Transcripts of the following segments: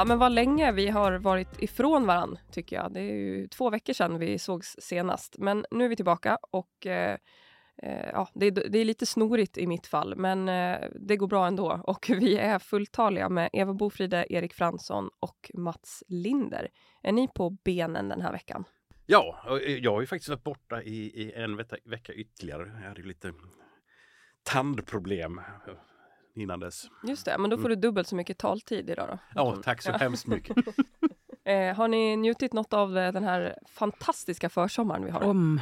Ja, men vad länge vi har varit ifrån varann, tycker jag. Det är ju två veckor sedan vi sågs senast. Men nu är vi tillbaka och eh, eh ja, det, det, är lite snorigt i mitt fall, men eh, det går bra ändå. Och vi är fulltaliga med Eva Bofride, Erik Fransson och Mats Linder. Är ni på benen den här veckan? Ja, eh, jag har ju faktiskt varit borta i, i en vecka, vecka ytterligare. Jag hade lite tandproblem innan dess. Just det, men då får du dubbelt så mycket taltid idag då. Ja, tack så ja. hemskt mycket. eh, har ni njutit något av eh, den här fantastiska försommaren vi har? Om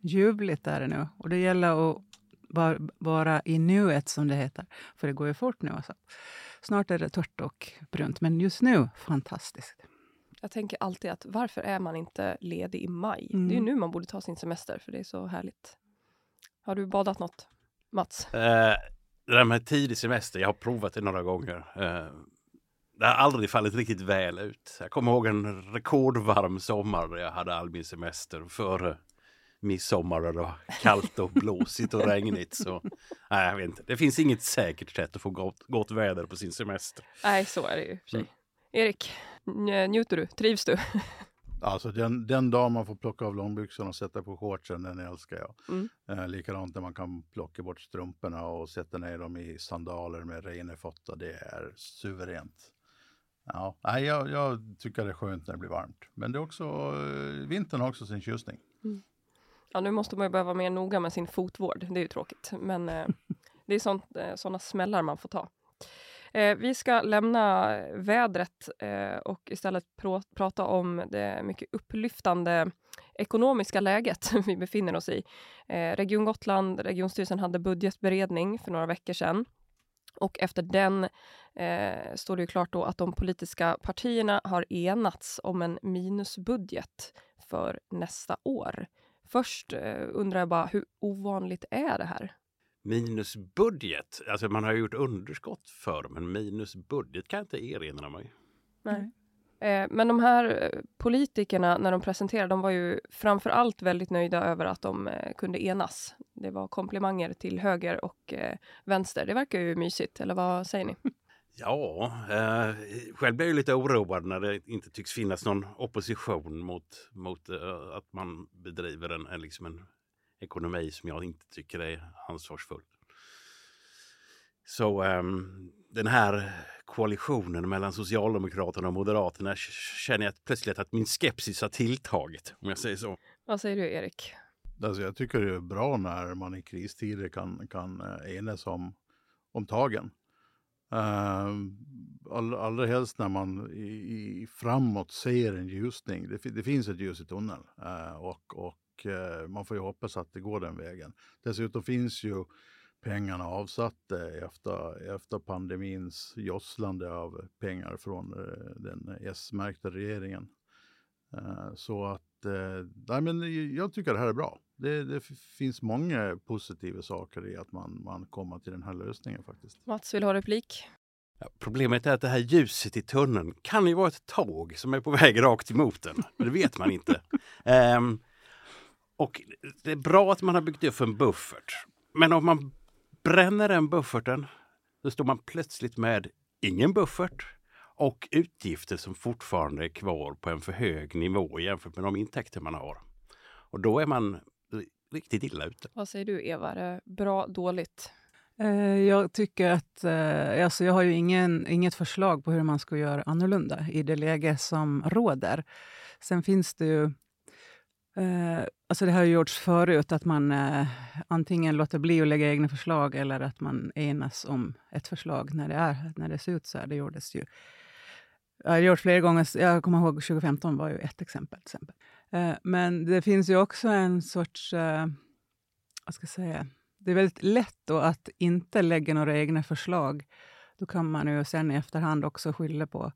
ljuvligt är det nu. Och det gäller att vara, vara i nuet, som det heter. För det går ju fort nu. Alltså. Snart är det torrt och brunt, men just nu, fantastiskt. Jag tänker alltid att varför är man inte ledig i maj? Mm. Det är ju mm. nu man borde ta sin semester, för det är så härligt. Har du badat något, Mats? Uh det där med tidig semester, jag har provat det några gånger. Eh, det har aldrig fallit riktigt väl ut. Jag kommer ihåg en rekordvarm sommar där jag hade all min semester före midsommar där det var kallt och blåsigt och regnigt. Så, nej, jag vet inte. Det finns inget säkert sätt att få gott, gott väder på sin semester. Nej, så är det ju. Mm. Erik, njuter du? Trivs du? Alltså den, den dag man får plocka av långbyxorna och sätta på shortsen, den älskar jag. Mm. Eh, likadant när man kan plocka bort strumporna och sätta ner dem i sandaler med rena fötter. Det är suveränt. Ja, nej, jag, jag, tycker det är skönt när det blir varmt. Men det är också, eh, vintern har också sin tjusning. Mm. Ja, nu måste man ju börja vara mer noga med sin fotvård. Det är ju tråkigt, men eh, det är sånt, eh, sådana smällar man får ta. Eh, vi ska lämna vädret eh, och istället pr prata om det mycket upplyftande ekonomiska läget vi befinner oss i. Eh, Region Gotland, Regionstyrelsen hade budgetberedning för några veckor sedan. Och efter den eh, står det ju klart då att de politiska partierna har enats om en minusbudget för nästa år. Först eh, undrar jag bara, hur ovanligt är det här? Minusbudget. Alltså man har gjort underskott för men minusbudget kan jag inte erinra mig. Nej. Eh, men de här eh, politikerna, när de presenterade, de var ju framför allt väldigt nöjda över att de eh, kunde enas. Det var komplimanger till höger och vänster. Det verkar ju mysigt, eller vad säger ni? Ja, eh, själv blir jag lite oroad när det inte tycks finnas någon opposition mot, mot eh, att man bedriver en, en, liksom en ekonomi som jag inte tycker är ansvarsfull. Så um, den här koalitionen mellan Socialdemokraterna och Moderaterna känner jag plötsligt att min skepsis har tilltagit, om jag säger så. Vad säger du, Erik? Alltså, jag tycker det är bra när man i kristider kan, kan eh, enas om, om tagen. Uh, all, allra helst när man i, i, framåt ser en ljusning. Det, det finns ett ljus i tunneln uh, och, och och eh, man får ju hoppas att det går den vägen. Dessutom finns ju pengarna avsatta efter, efter pandemins josslande av pengar från eh, den S-märkta regeringen. Eh, så att, nej men jag tycker det här är bra. Det, det, finns många positiva saker i att man, man kommer till den här lösningen faktiskt. Mats vill ha replik. Ja, problemet är att det här ljuset i tunneln kan ju vara ett tåg som är på väg rakt emot den. Men det vet man inte. Um, Och det är bra att man har byggt upp en buffert. Men om man bränner den bufferten, då står man plötsligt med ingen buffert och utgifter som fortfarande är kvar på en för hög nivå jämfört med de intäkter man har. Och då är man riktigt illa ute. Vad säger du, Eva? Är det bra, dåligt? Eh, jag tycker att... Eh, alltså jag har ju ingen, inget förslag på hur man ska göra annorlunda i det läge som råder. Sen finns det ju Eh, alltså det har gjorts förut, att man eh, antingen låter bli att lägga egna förslag eller att man enas om ett förslag när det, är, när det ser ut så här. Det gjordes ju jag har gjort flera gånger. Jag kommer ihåg 2015 var ju ett exempel. Till exempel. Eh, men det finns ju också en sorts... Eh, vad ska jag säga? Det är väldigt lätt då att inte lägga några egna förslag. Då kan man ju sen i efterhand också skylla på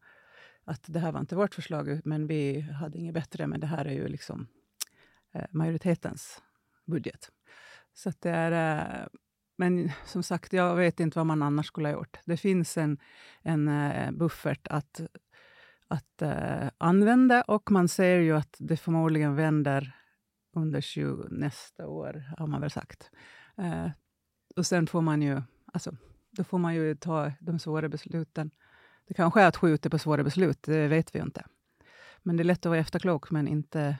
att det här var inte vårt förslag, men vi hade inget bättre, men det här är ju liksom Eh, majoritetens budget. Så det är... Eh, men som sagt, jag vet inte vad man annars skulle ha gjort. Det finns en, en eh, buffert att, att uh, använda och man ser ju att det förmodligen vänder under 20, nästa år, har man väl sagt. Uh, och sen får man ju, alltså, då får man ju ta de svåra besluten. Det kanske är att skjuta på svåra beslut, det vet vi ju inte. Men det är lätt att vara efterklok, men inte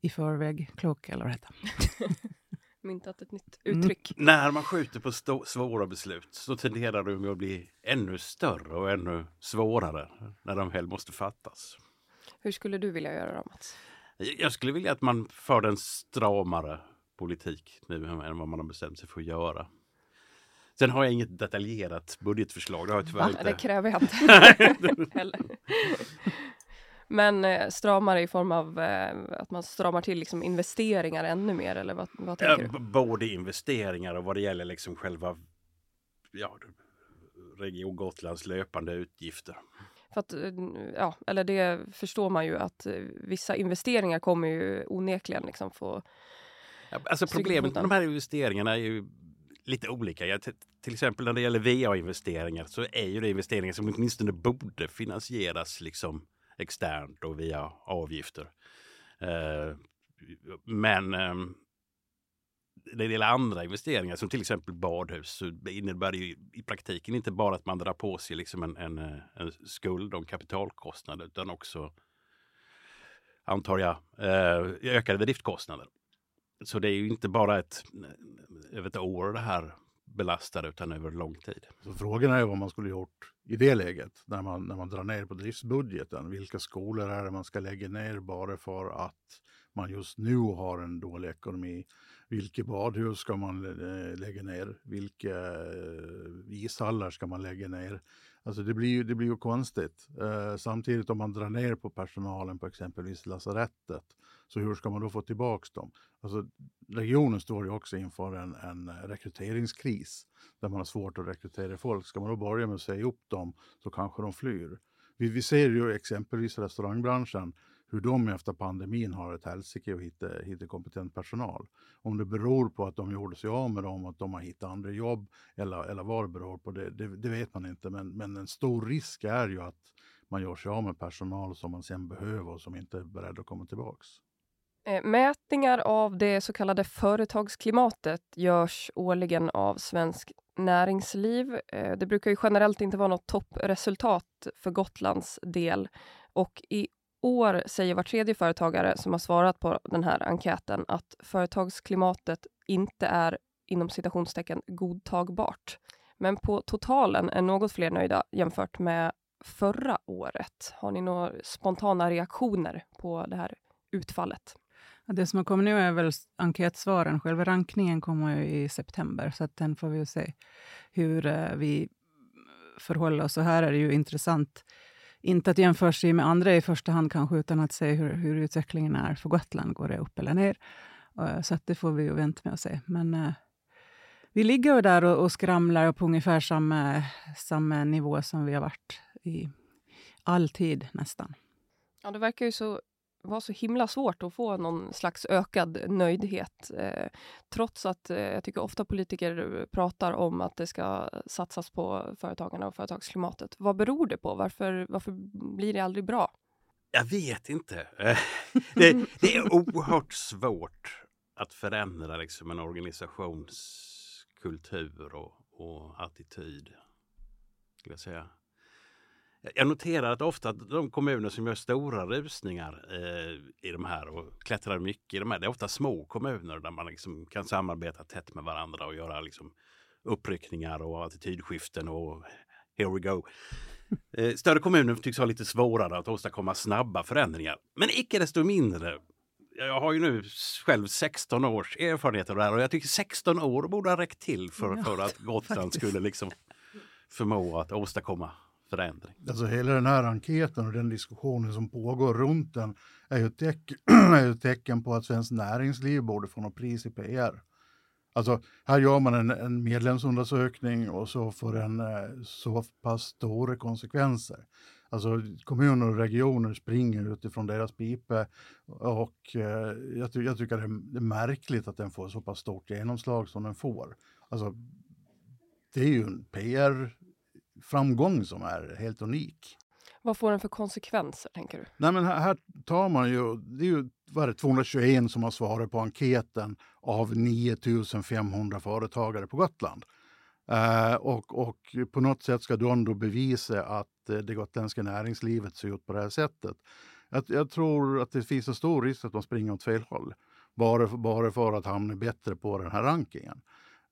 i förväg klok, eller vad det heter. myntat ett nytt uttryck. Mm. När man skjuter på svåra beslut så tenderar de att bli ännu större och ännu svårare när de väl måste fattas. Hur skulle du vilja göra då, Mats? Jag skulle vilja att man förde en stramare politik nu än vad man har bestämt sig för att göra. Sen har jag inget detaljerat budgetförslag. Det, har jag tyvärr inte. det kräver jag inte. Men eh, stramare i form av eh, att man stramar till liksom investeringar ännu mer eller vad, vad tänker du? Både investeringar och vad det gäller liksom själva ja, Region Gotlands löpande utgifter. För att, eh, ja, eller det förstår man ju att eh, vissa investeringar kommer ju onekligen liksom få ja, Alltså problemet med de här investeringarna är ju lite olika. Ja, till exempel när det gäller VA-investeringar så är ju det investeringar som åtminstone borde finansieras liksom externt och via avgifter. Eh, men när det gäller andra investeringar som till exempel badhus så innebär det ju i praktiken inte bara att man drar på sig liksom en, en, eh, en skuld och en kapitalkostnad utan också antar jag ökade driftkostnader. Så det är ju inte bara ett, över ett år det här belastad utan över lång tid. Så frågan är vad man skulle gjort i det läget när man, när man drar ner på driftsbudgeten. Vilka skolor är det man ska lägga ner bara för att man just nu har en dålig ekonomi? Vilka badhus ska man eh, lägga ner? Vilka eh, ishallar ska man lägga ner? Alltså det blir ju, det blir ju konstigt. Eh, samtidigt om man drar ner på personalen på exempelvis lasarettet, så hur ska man då få tillbaka dem? Alltså, regionen står ju också inför en, en eh, rekryteringskris där man har svårt att rekrytera folk. Ska man då börja med att säga upp dem så kanske de flyr. Vi, vi ser ju exempelvis restaurangbranschen hur de efter pandemin har ett helsike att hitta, hitta kompetent personal. Om det beror på att de gjorde sig av med dem, att de har hittat andra jobb eller, eller vad det beror på, det, det, det, vet man inte. Men, men en stor risk är ju att man gör sig av med personal som man sen behöver och som inte är beredd att komma tillbaks. Eh, mätningar av det så kallade företagsklimatet görs årligen av Svensk Näringsliv. Eh, det brukar ju generellt inte vara något toppresultat för Gotlands del och i år säger var tredje företagare som har svarat på den här enkäten att företagsklimatet inte är inom citationstecken godtagbart. Men på totalen är något fler nöjda jämfört med förra året. Har ni några spontana reaktioner på det här utfallet? Det som har kommit nu är väl enkätsvaren. Själva rankningen kommer ju i september, så att den får vi se hur eh, vi förhåller oss. Och här är det ju intressant inte att jämföra sig med andra i första hand kanske, utan att se hur, hur utvecklingen är för Gotland. Går det upp eller ner? Eh, så att det får vi ju vänta med att se. Men eh, vi ligger där och, och skramlar på ungefär samma, samma nivå som vi har varit i all tid nästan. Ja, det verkar ju så var så himla svårt att få någon slags ökad nöjdhet. Eh, trots att eh, jag tycker ofta politiker eh, pratar om att det ska satsas på företagarna och företagsklimatet. Vad beror det på? Varför, varför blir det aldrig bra? Jag vet inte. det, det, är oerhört svårt att förändra liksom, en organisationskultur och, och attityd. Skulle jag säga. Jag noterar att ofta de kommuner som gör stora rusningar eh, i de här och klättrar mycket i de här, det är ofta små kommuner där man liksom kan samarbeta tätt med varandra och göra liksom uppryckningar och attitydskiften och here we go. Eh, större kommuner tycks ha lite svårare att åstadkomma snabba förändringar. Men icke desto mindre jag har ju nu själv 16 års erfarenhet av det här och jag tycker 16 år borde ha räckt till för, för att Gotland skulle liksom förmå att åstadkomma förändring. Alltså hela den här enkäten och den diskussionen som pågår runt den är ju ett, teck är ett tecken på att Svenskt Näringsliv borde få något pris i PR. Alltså här gör man en, en medlemsundersökning och så får den eh, så pass stora konsekvenser. Alltså kommuner och regioner springer utifrån deras pipe och eh, jag, ty jag, tycker det är, det är märkligt att den får så pass stort genomslag som den får. Alltså, det är ju en PR PR-framgång som är helt unik. Vad får den för konsekvenser, tänker du? Nej, men här, här tar man ju, det är ju det, 221 som har svarat på enkäten av 9500 företagare på Gotland. Uh, och, och på något sätt ska de då bevisa att uh, det gotländska näringslivet ser ut på det här sättet. Jag, jag, tror att det finns en stor risk att de springer åt fel håll. Bara, bara för att hamna bättre på den här rankingen.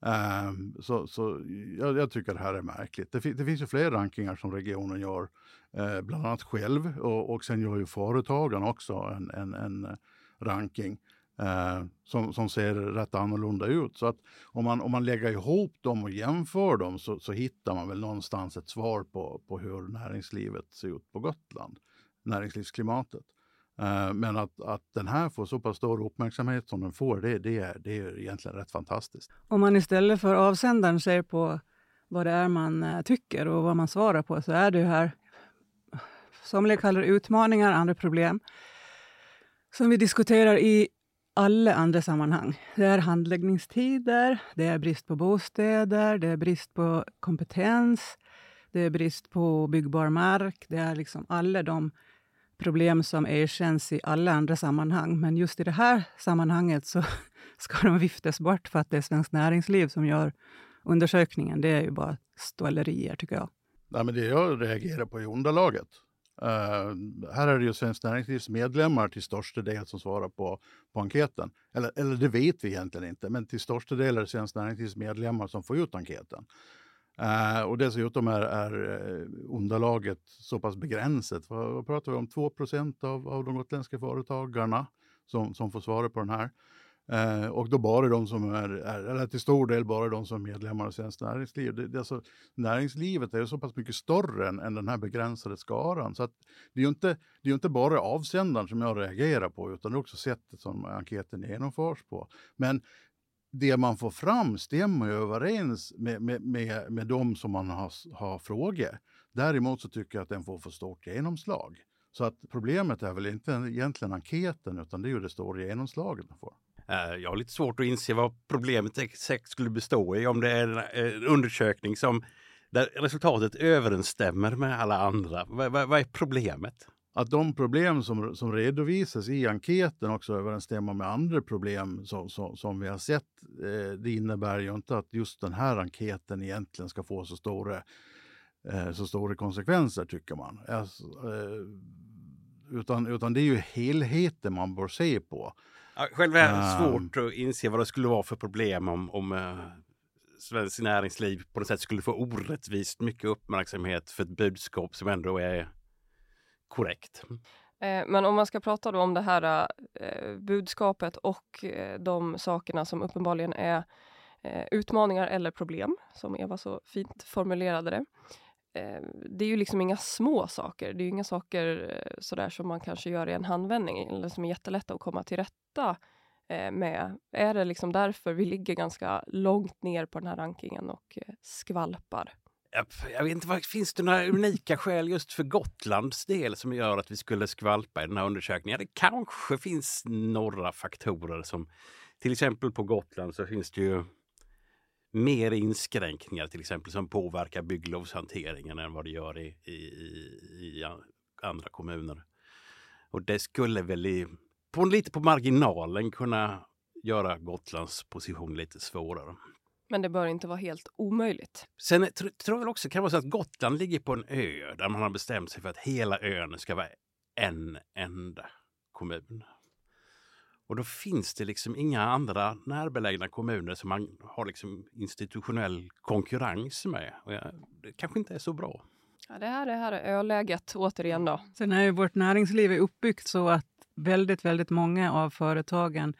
Um, så så jag, jag, tycker det här är märkligt. Det, det, finns ju fler rankingar som regionen gör, eh, bland annat själv och, och sen gör ju företagen också en, en, en eh, ranking eh, som, som ser rätt annorlunda ut. Så att om man, om man lägger ihop dem och jämför dem så, så hittar man väl någonstans ett svar på, på hur näringslivet ser ut på Gotland, näringslivsklimatet. Eh, men att, att den här får så pass stor uppmärksamhet som den får, det, det, är, det är egentligen rätt fantastiskt. Om man istället för avsändaren ser på vad det är man eh, tycker och vad man svarar på, så är det här, somliga kallar det utmaningar, andra problem, som vi diskuterar i alla andra sammanhang. Det är handläggningstider, det är brist på bostäder, det är brist på kompetens, det är brist på byggbar mark. Det är liksom alla de problem som erkänns i alla andra sammanhang. Men just i det här sammanhanget så ska de viftas bort för att det är Svenskt Näringsliv som gör undersökningen. Det är ju bara stålerier, tycker jag. Nej, men det jag reagerar på är underlaget. Uh, här är det ju Svenskt Näringslivs medlemmar till största del som svarar på, på enkäten. Eller, eller det vet vi egentligen inte, men till största del är det Svenskt Näringslivs medlemmar som får ut enkäten. Uh, och dessutom är, är eh, underlaget så pass begränsat. Vad, vad pratar vi om? 2 av, av de gotländska företagarna som, som får svara på den här. Eh, och då bara de som är, är, eller till stor del bara de som är medlemmar i Svenskt Näringsliv. Det, det, alltså, näringslivet är så pass mycket större än, än den här begränsade skaran. Så att det är ju inte, det är inte bara avsändaren som jag reagerar på, utan det är också sättet som enkäten genomförs på. Men det man får fram stämmer ju överens med, med, med, med de som man har, har frågat. Däremot så tycker jag att den får för stort genomslag. Så att problemet är väl inte egentligen enkäten, utan det är ju det stora genomslaget den får. Eh, jag har lite svårt att inse vad problemet exakt skulle bestå i om det är en undersökning som där resultatet överensstämmer med alla andra. Vad, vad, vad är problemet? Att de problem som, som redovisas i enkäten också överensstämmer med andra problem som, som, som vi har sett. Eh, det innebär ju inte att just den här enkäten egentligen ska få så stora, eh, så stora konsekvenser, tycker man. Alltså, utan, utan det är ju helheten man bör se på. Ja, själv är det svårt att inse vad det skulle vara för problem om, om uh, Svenskt Näringsliv på något sätt skulle få orättvist mycket uppmärksamhet för ett budskap som ändå är korrekt. Eh, men om man ska prata då om det här eh, budskapet och eh, de sakerna som uppenbarligen är utmaningar eller problem, som Eva så fint formulerade det. Det är ju liksom inga små saker. Det är ju inga saker sådär som man kanske gör i en handvändning eller som är jättelätta att komma till rätta med. Är det liksom därför vi ligger ganska långt ner på den här rankingen och skvalpar? Jag vet inte, finns det några unika skäl just för Gotlands del som gör att vi skulle skvalpa i den här undersökningen? Det kanske finns några faktorer som till exempel på Gotland så finns det ju mer inskränkningar till exempel som påverkar bygglovshanteringen än vad det gör i, i, i andra kommuner. Och det skulle väl i, på, lite på marginalen kunna göra Gotlands position lite svårare. Men det bör inte vara helt omöjligt. Sen tror jag väl också kan vara så att Gotland ligger på en ö där man har bestämt sig för att hela ön ska vara en enda kommun. Och då finns det liksom inga andra närbelägna kommuner som man har liksom institutionell konkurrens med. Och jag, det kanske inte är så bra. Ja, det här, det här är öläget återigen då. Sen är ju vårt näringsliv uppbyggt så att väldigt, väldigt många av företagen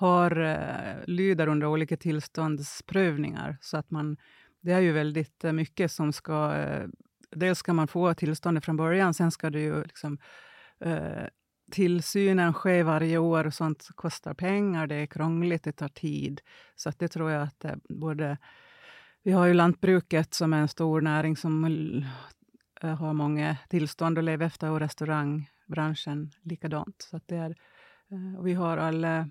har, eh, lyder under olika tillståndsprövningar. Så att man, det är ju väldigt eh, mycket som ska... Eh, dels ska man få tillståndet från början, sen ska det ju liksom, eh, tillsynen sker varje år och sånt kostar pengar, det är krångligt, det tar tid. Så att det tror jag att både... Vi har ju lantbruket som är en stor näring som har många tillstånd att leva efter och restaurangbranschen likadant. Så att det är, och vi har alla,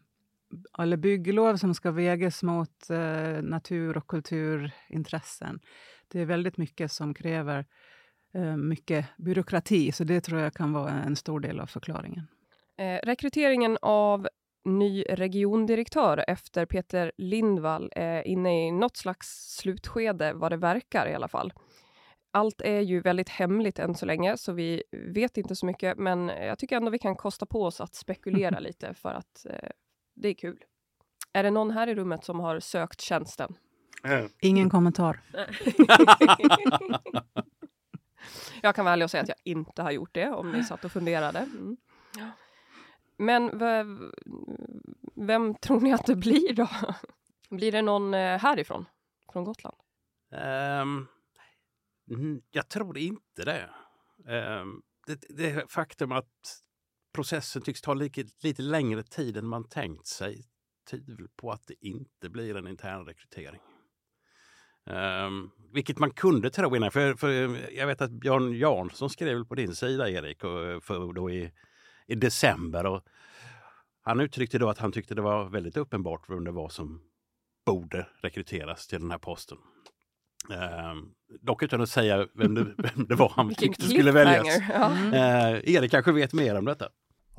alla bygglov som ska vägas mot eh, natur och kulturintressen. Det är väldigt mycket som kräver eh, mycket byråkrati, så det tror jag kan vara en stor del av förklaringen. Eh, rekryteringen av ny regiondirektör efter Peter Lindvall är inne i något slags slutskede, vad det verkar i alla fall. Allt är ju väldigt hemligt än så länge, så vi vet inte så mycket, men jag tycker ändå vi kan kosta på oss att spekulera lite, för att eh, det är kul. Är det någon här i rummet som har sökt tjänsten? Ingen kommentar. jag kan ärlig och säga att jag inte har gjort det, om ni satt och funderade. Mm. Men vem tror ni att det blir då? Blir det någon eh, härifrån? Från Gotland? Um, jag tror inte det. Um, det. Det faktum att processen tycks ta lite, lite längre tid än man tänkt sig tyder på att det inte blir en intern rekrytering. Um, vilket man kunde tro innan. För, för jag vet att Björn Jansson skrev på din sida, Erik, och för då i, i december. Och han uttryckte då att han tyckte det var väldigt uppenbart vem det var som borde rekryteras till den här posten. Um, dock utan att säga vem det, vem det var han tyckte skulle väljas. Ja. Uh, Erik kanske vet mer om detta?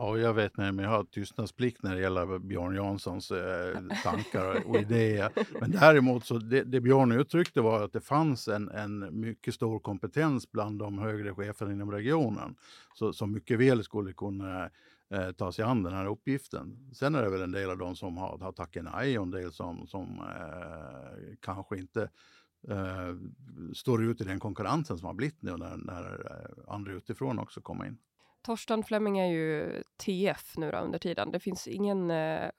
Ja, jag vet men jag har tystnadsplikt när det gäller Björn Janssons eh, tankar och idéer. Men däremot så det, det, Björn uttryckte var att det fanns en, en mycket stor kompetens bland de högre cheferna inom regionen. Så, som mycket väl skulle kunna eh, ta sig an den här uppgiften. Sen är det väl en del av dem som har, har tackat nej och en del som, som eh, kanske inte eh, står ut i den konkurrensen som har blivit nu när, när eh, andra utifrån också kommer in. Torsten Flemming är ju TF nu då, under tiden. Det finns ingen eh,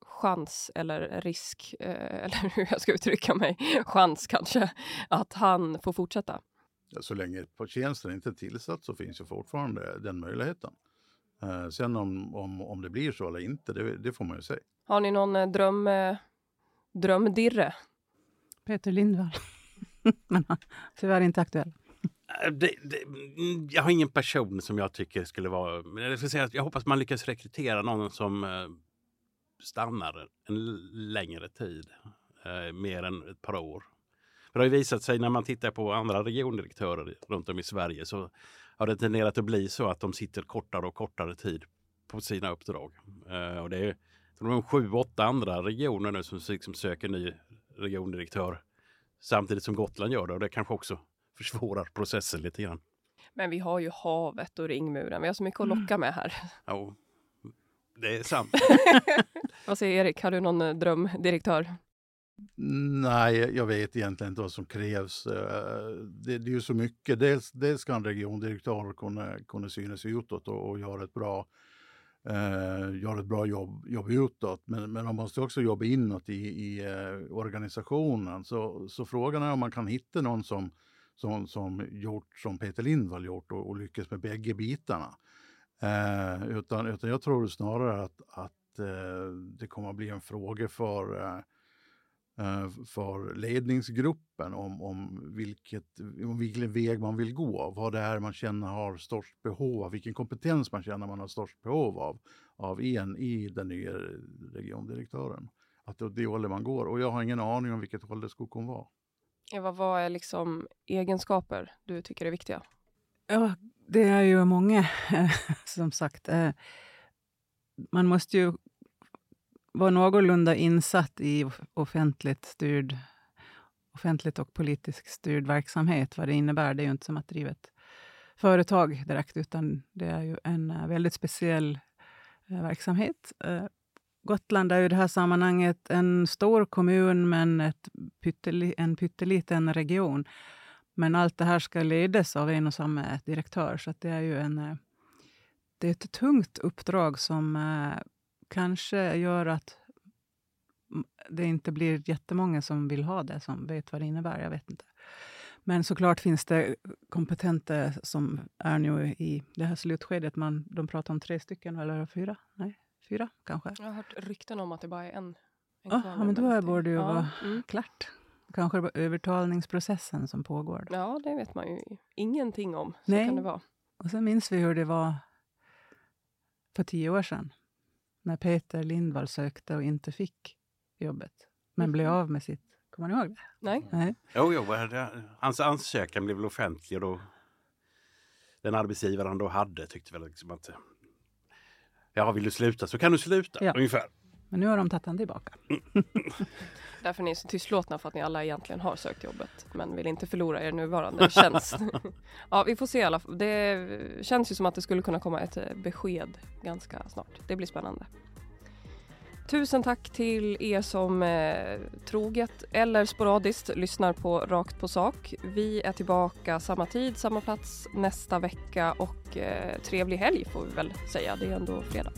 chans eller risk, eh, eller hur jag ska uttrycka mig, chans kanske, att han får fortsätta. Ja, så länge tjänsten inte är tillsatt så finns ju fortfarande den möjligheten. Eh, sen om, om, om det blir så eller inte, det, det får man ju se. Har ni någon eh, dröm, eh, drömdirre? Peter Lindvall. Men tyvärr inte aktuell. Äh, det, det, mm, jag har ingen person som jag tycker skulle vara... Jag, ska säga att jag hoppas man lyckas rekrytera någon som eh, stannar en längre tid. Eh, mer än ett par år. För det har visat sig när man tittar på andra regiondirektörer runt om i Sverige så har det tenderat att bli så att de sitter kortare och kortare tid på sina uppdrag. Eh, och det är de sju, åtta andra regioner nu som liksom söker ny regiondirektör samtidigt som Gotland gör det och det kanske också försvårar processen lite grann. Men vi har ju havet och ringmuren. Vi har så mycket att locka med här. Ja, det är sant. Vad säger Erik, har du någon eh, drömdirektör? Nej, jag vet egentligen inte vad som krävs. Eh, det, det är ju så mycket. Dels, dels ska en regiondirektör kunna, kunna synas utåt och, och göra ett bra eh, göra ett bra jobb, jobb utåt. Men, men man måste också jobba inåt i, i eh, organisationen. Så, så frågan är om man kan hitta någon som, som, som gjort som Peter Lindvall gjort och, och lyckats med bägge bitarna. Eh, utan, utan jag tror snarare att, att eh, det kommer att bli en fråga för eh, eh, för ledningsgruppen om, om, vilket, om vilken väg man vill gå, vad det är man känner har störst behov av, vilken kompetens man känner man har störst behov av, av en i den nya regiondirektören. Att det är det hållet man går och jag har ingen aning om vilket håll det skulle kunna vara. Eva, vad är liksom egenskaper du tycker är viktiga? Ja, det är ju många, som sagt. Eh, man måste ju vara någorlunda insatt i offentligt styrd offentligt och politiskt styrd verksamhet, vad det innebär. Det är ju inte som att driva ett företag direkt, utan det är ju en eh, väldigt speciell eh, verksamhet. Gotland är i det här sammanhanget en stor kommun, men ett pytteli, en pytteliten region. Men allt det här ska ledas av en och samma direktör, så det är ju en, eh, det är ett tungt uppdrag som eh, kanske gör att det inte blir jättemånga som vill ha det, som vet vad det innebär. Jag vet inte. Men såklart finns det kompetenta som är nu i det här slutskedet. Man, de pratar om tre stycken, eller fyra? Nej, fyra kanske. Jag har hört rykten om att det bara är en. en ja, men då borde det ju ja. vara mm. klart. Kanske det var övertalningsprocessen som pågår. Ja, det vet man ju ingenting om. Så Nej. kan det vara. Och så minns vi hur det var för tio år sedan. När Peter Lindvall sökte och inte fick jobbet. Men blev av med sitt. Kommer ni ihåg det? Nej. Nej. Jo, jo, det- hans ansökan blev väl offentlig och då den arbetsgivaren han då hade tyckte väl liksom att Ja, vill du sluta så kan du sluta, Ja. ungefär. Men nu har de tagit han tillbaka. Därför är ni så tystlåtna för att ni alla egentligen har sökt jobbet men vill inte förlora er nuvarande tjänst. ja, vi får se i alla fall. Det känns ju som att det skulle kunna komma ett eh, besked ganska snart. Det blir spännande. Tusen tack till er som eh, troget eller sporadiskt lyssnar på Rakt på sak. Vi är tillbaka samma tid, samma plats nästa vecka och eh, trevlig helg får vi väl säga. Det är ändå fredag.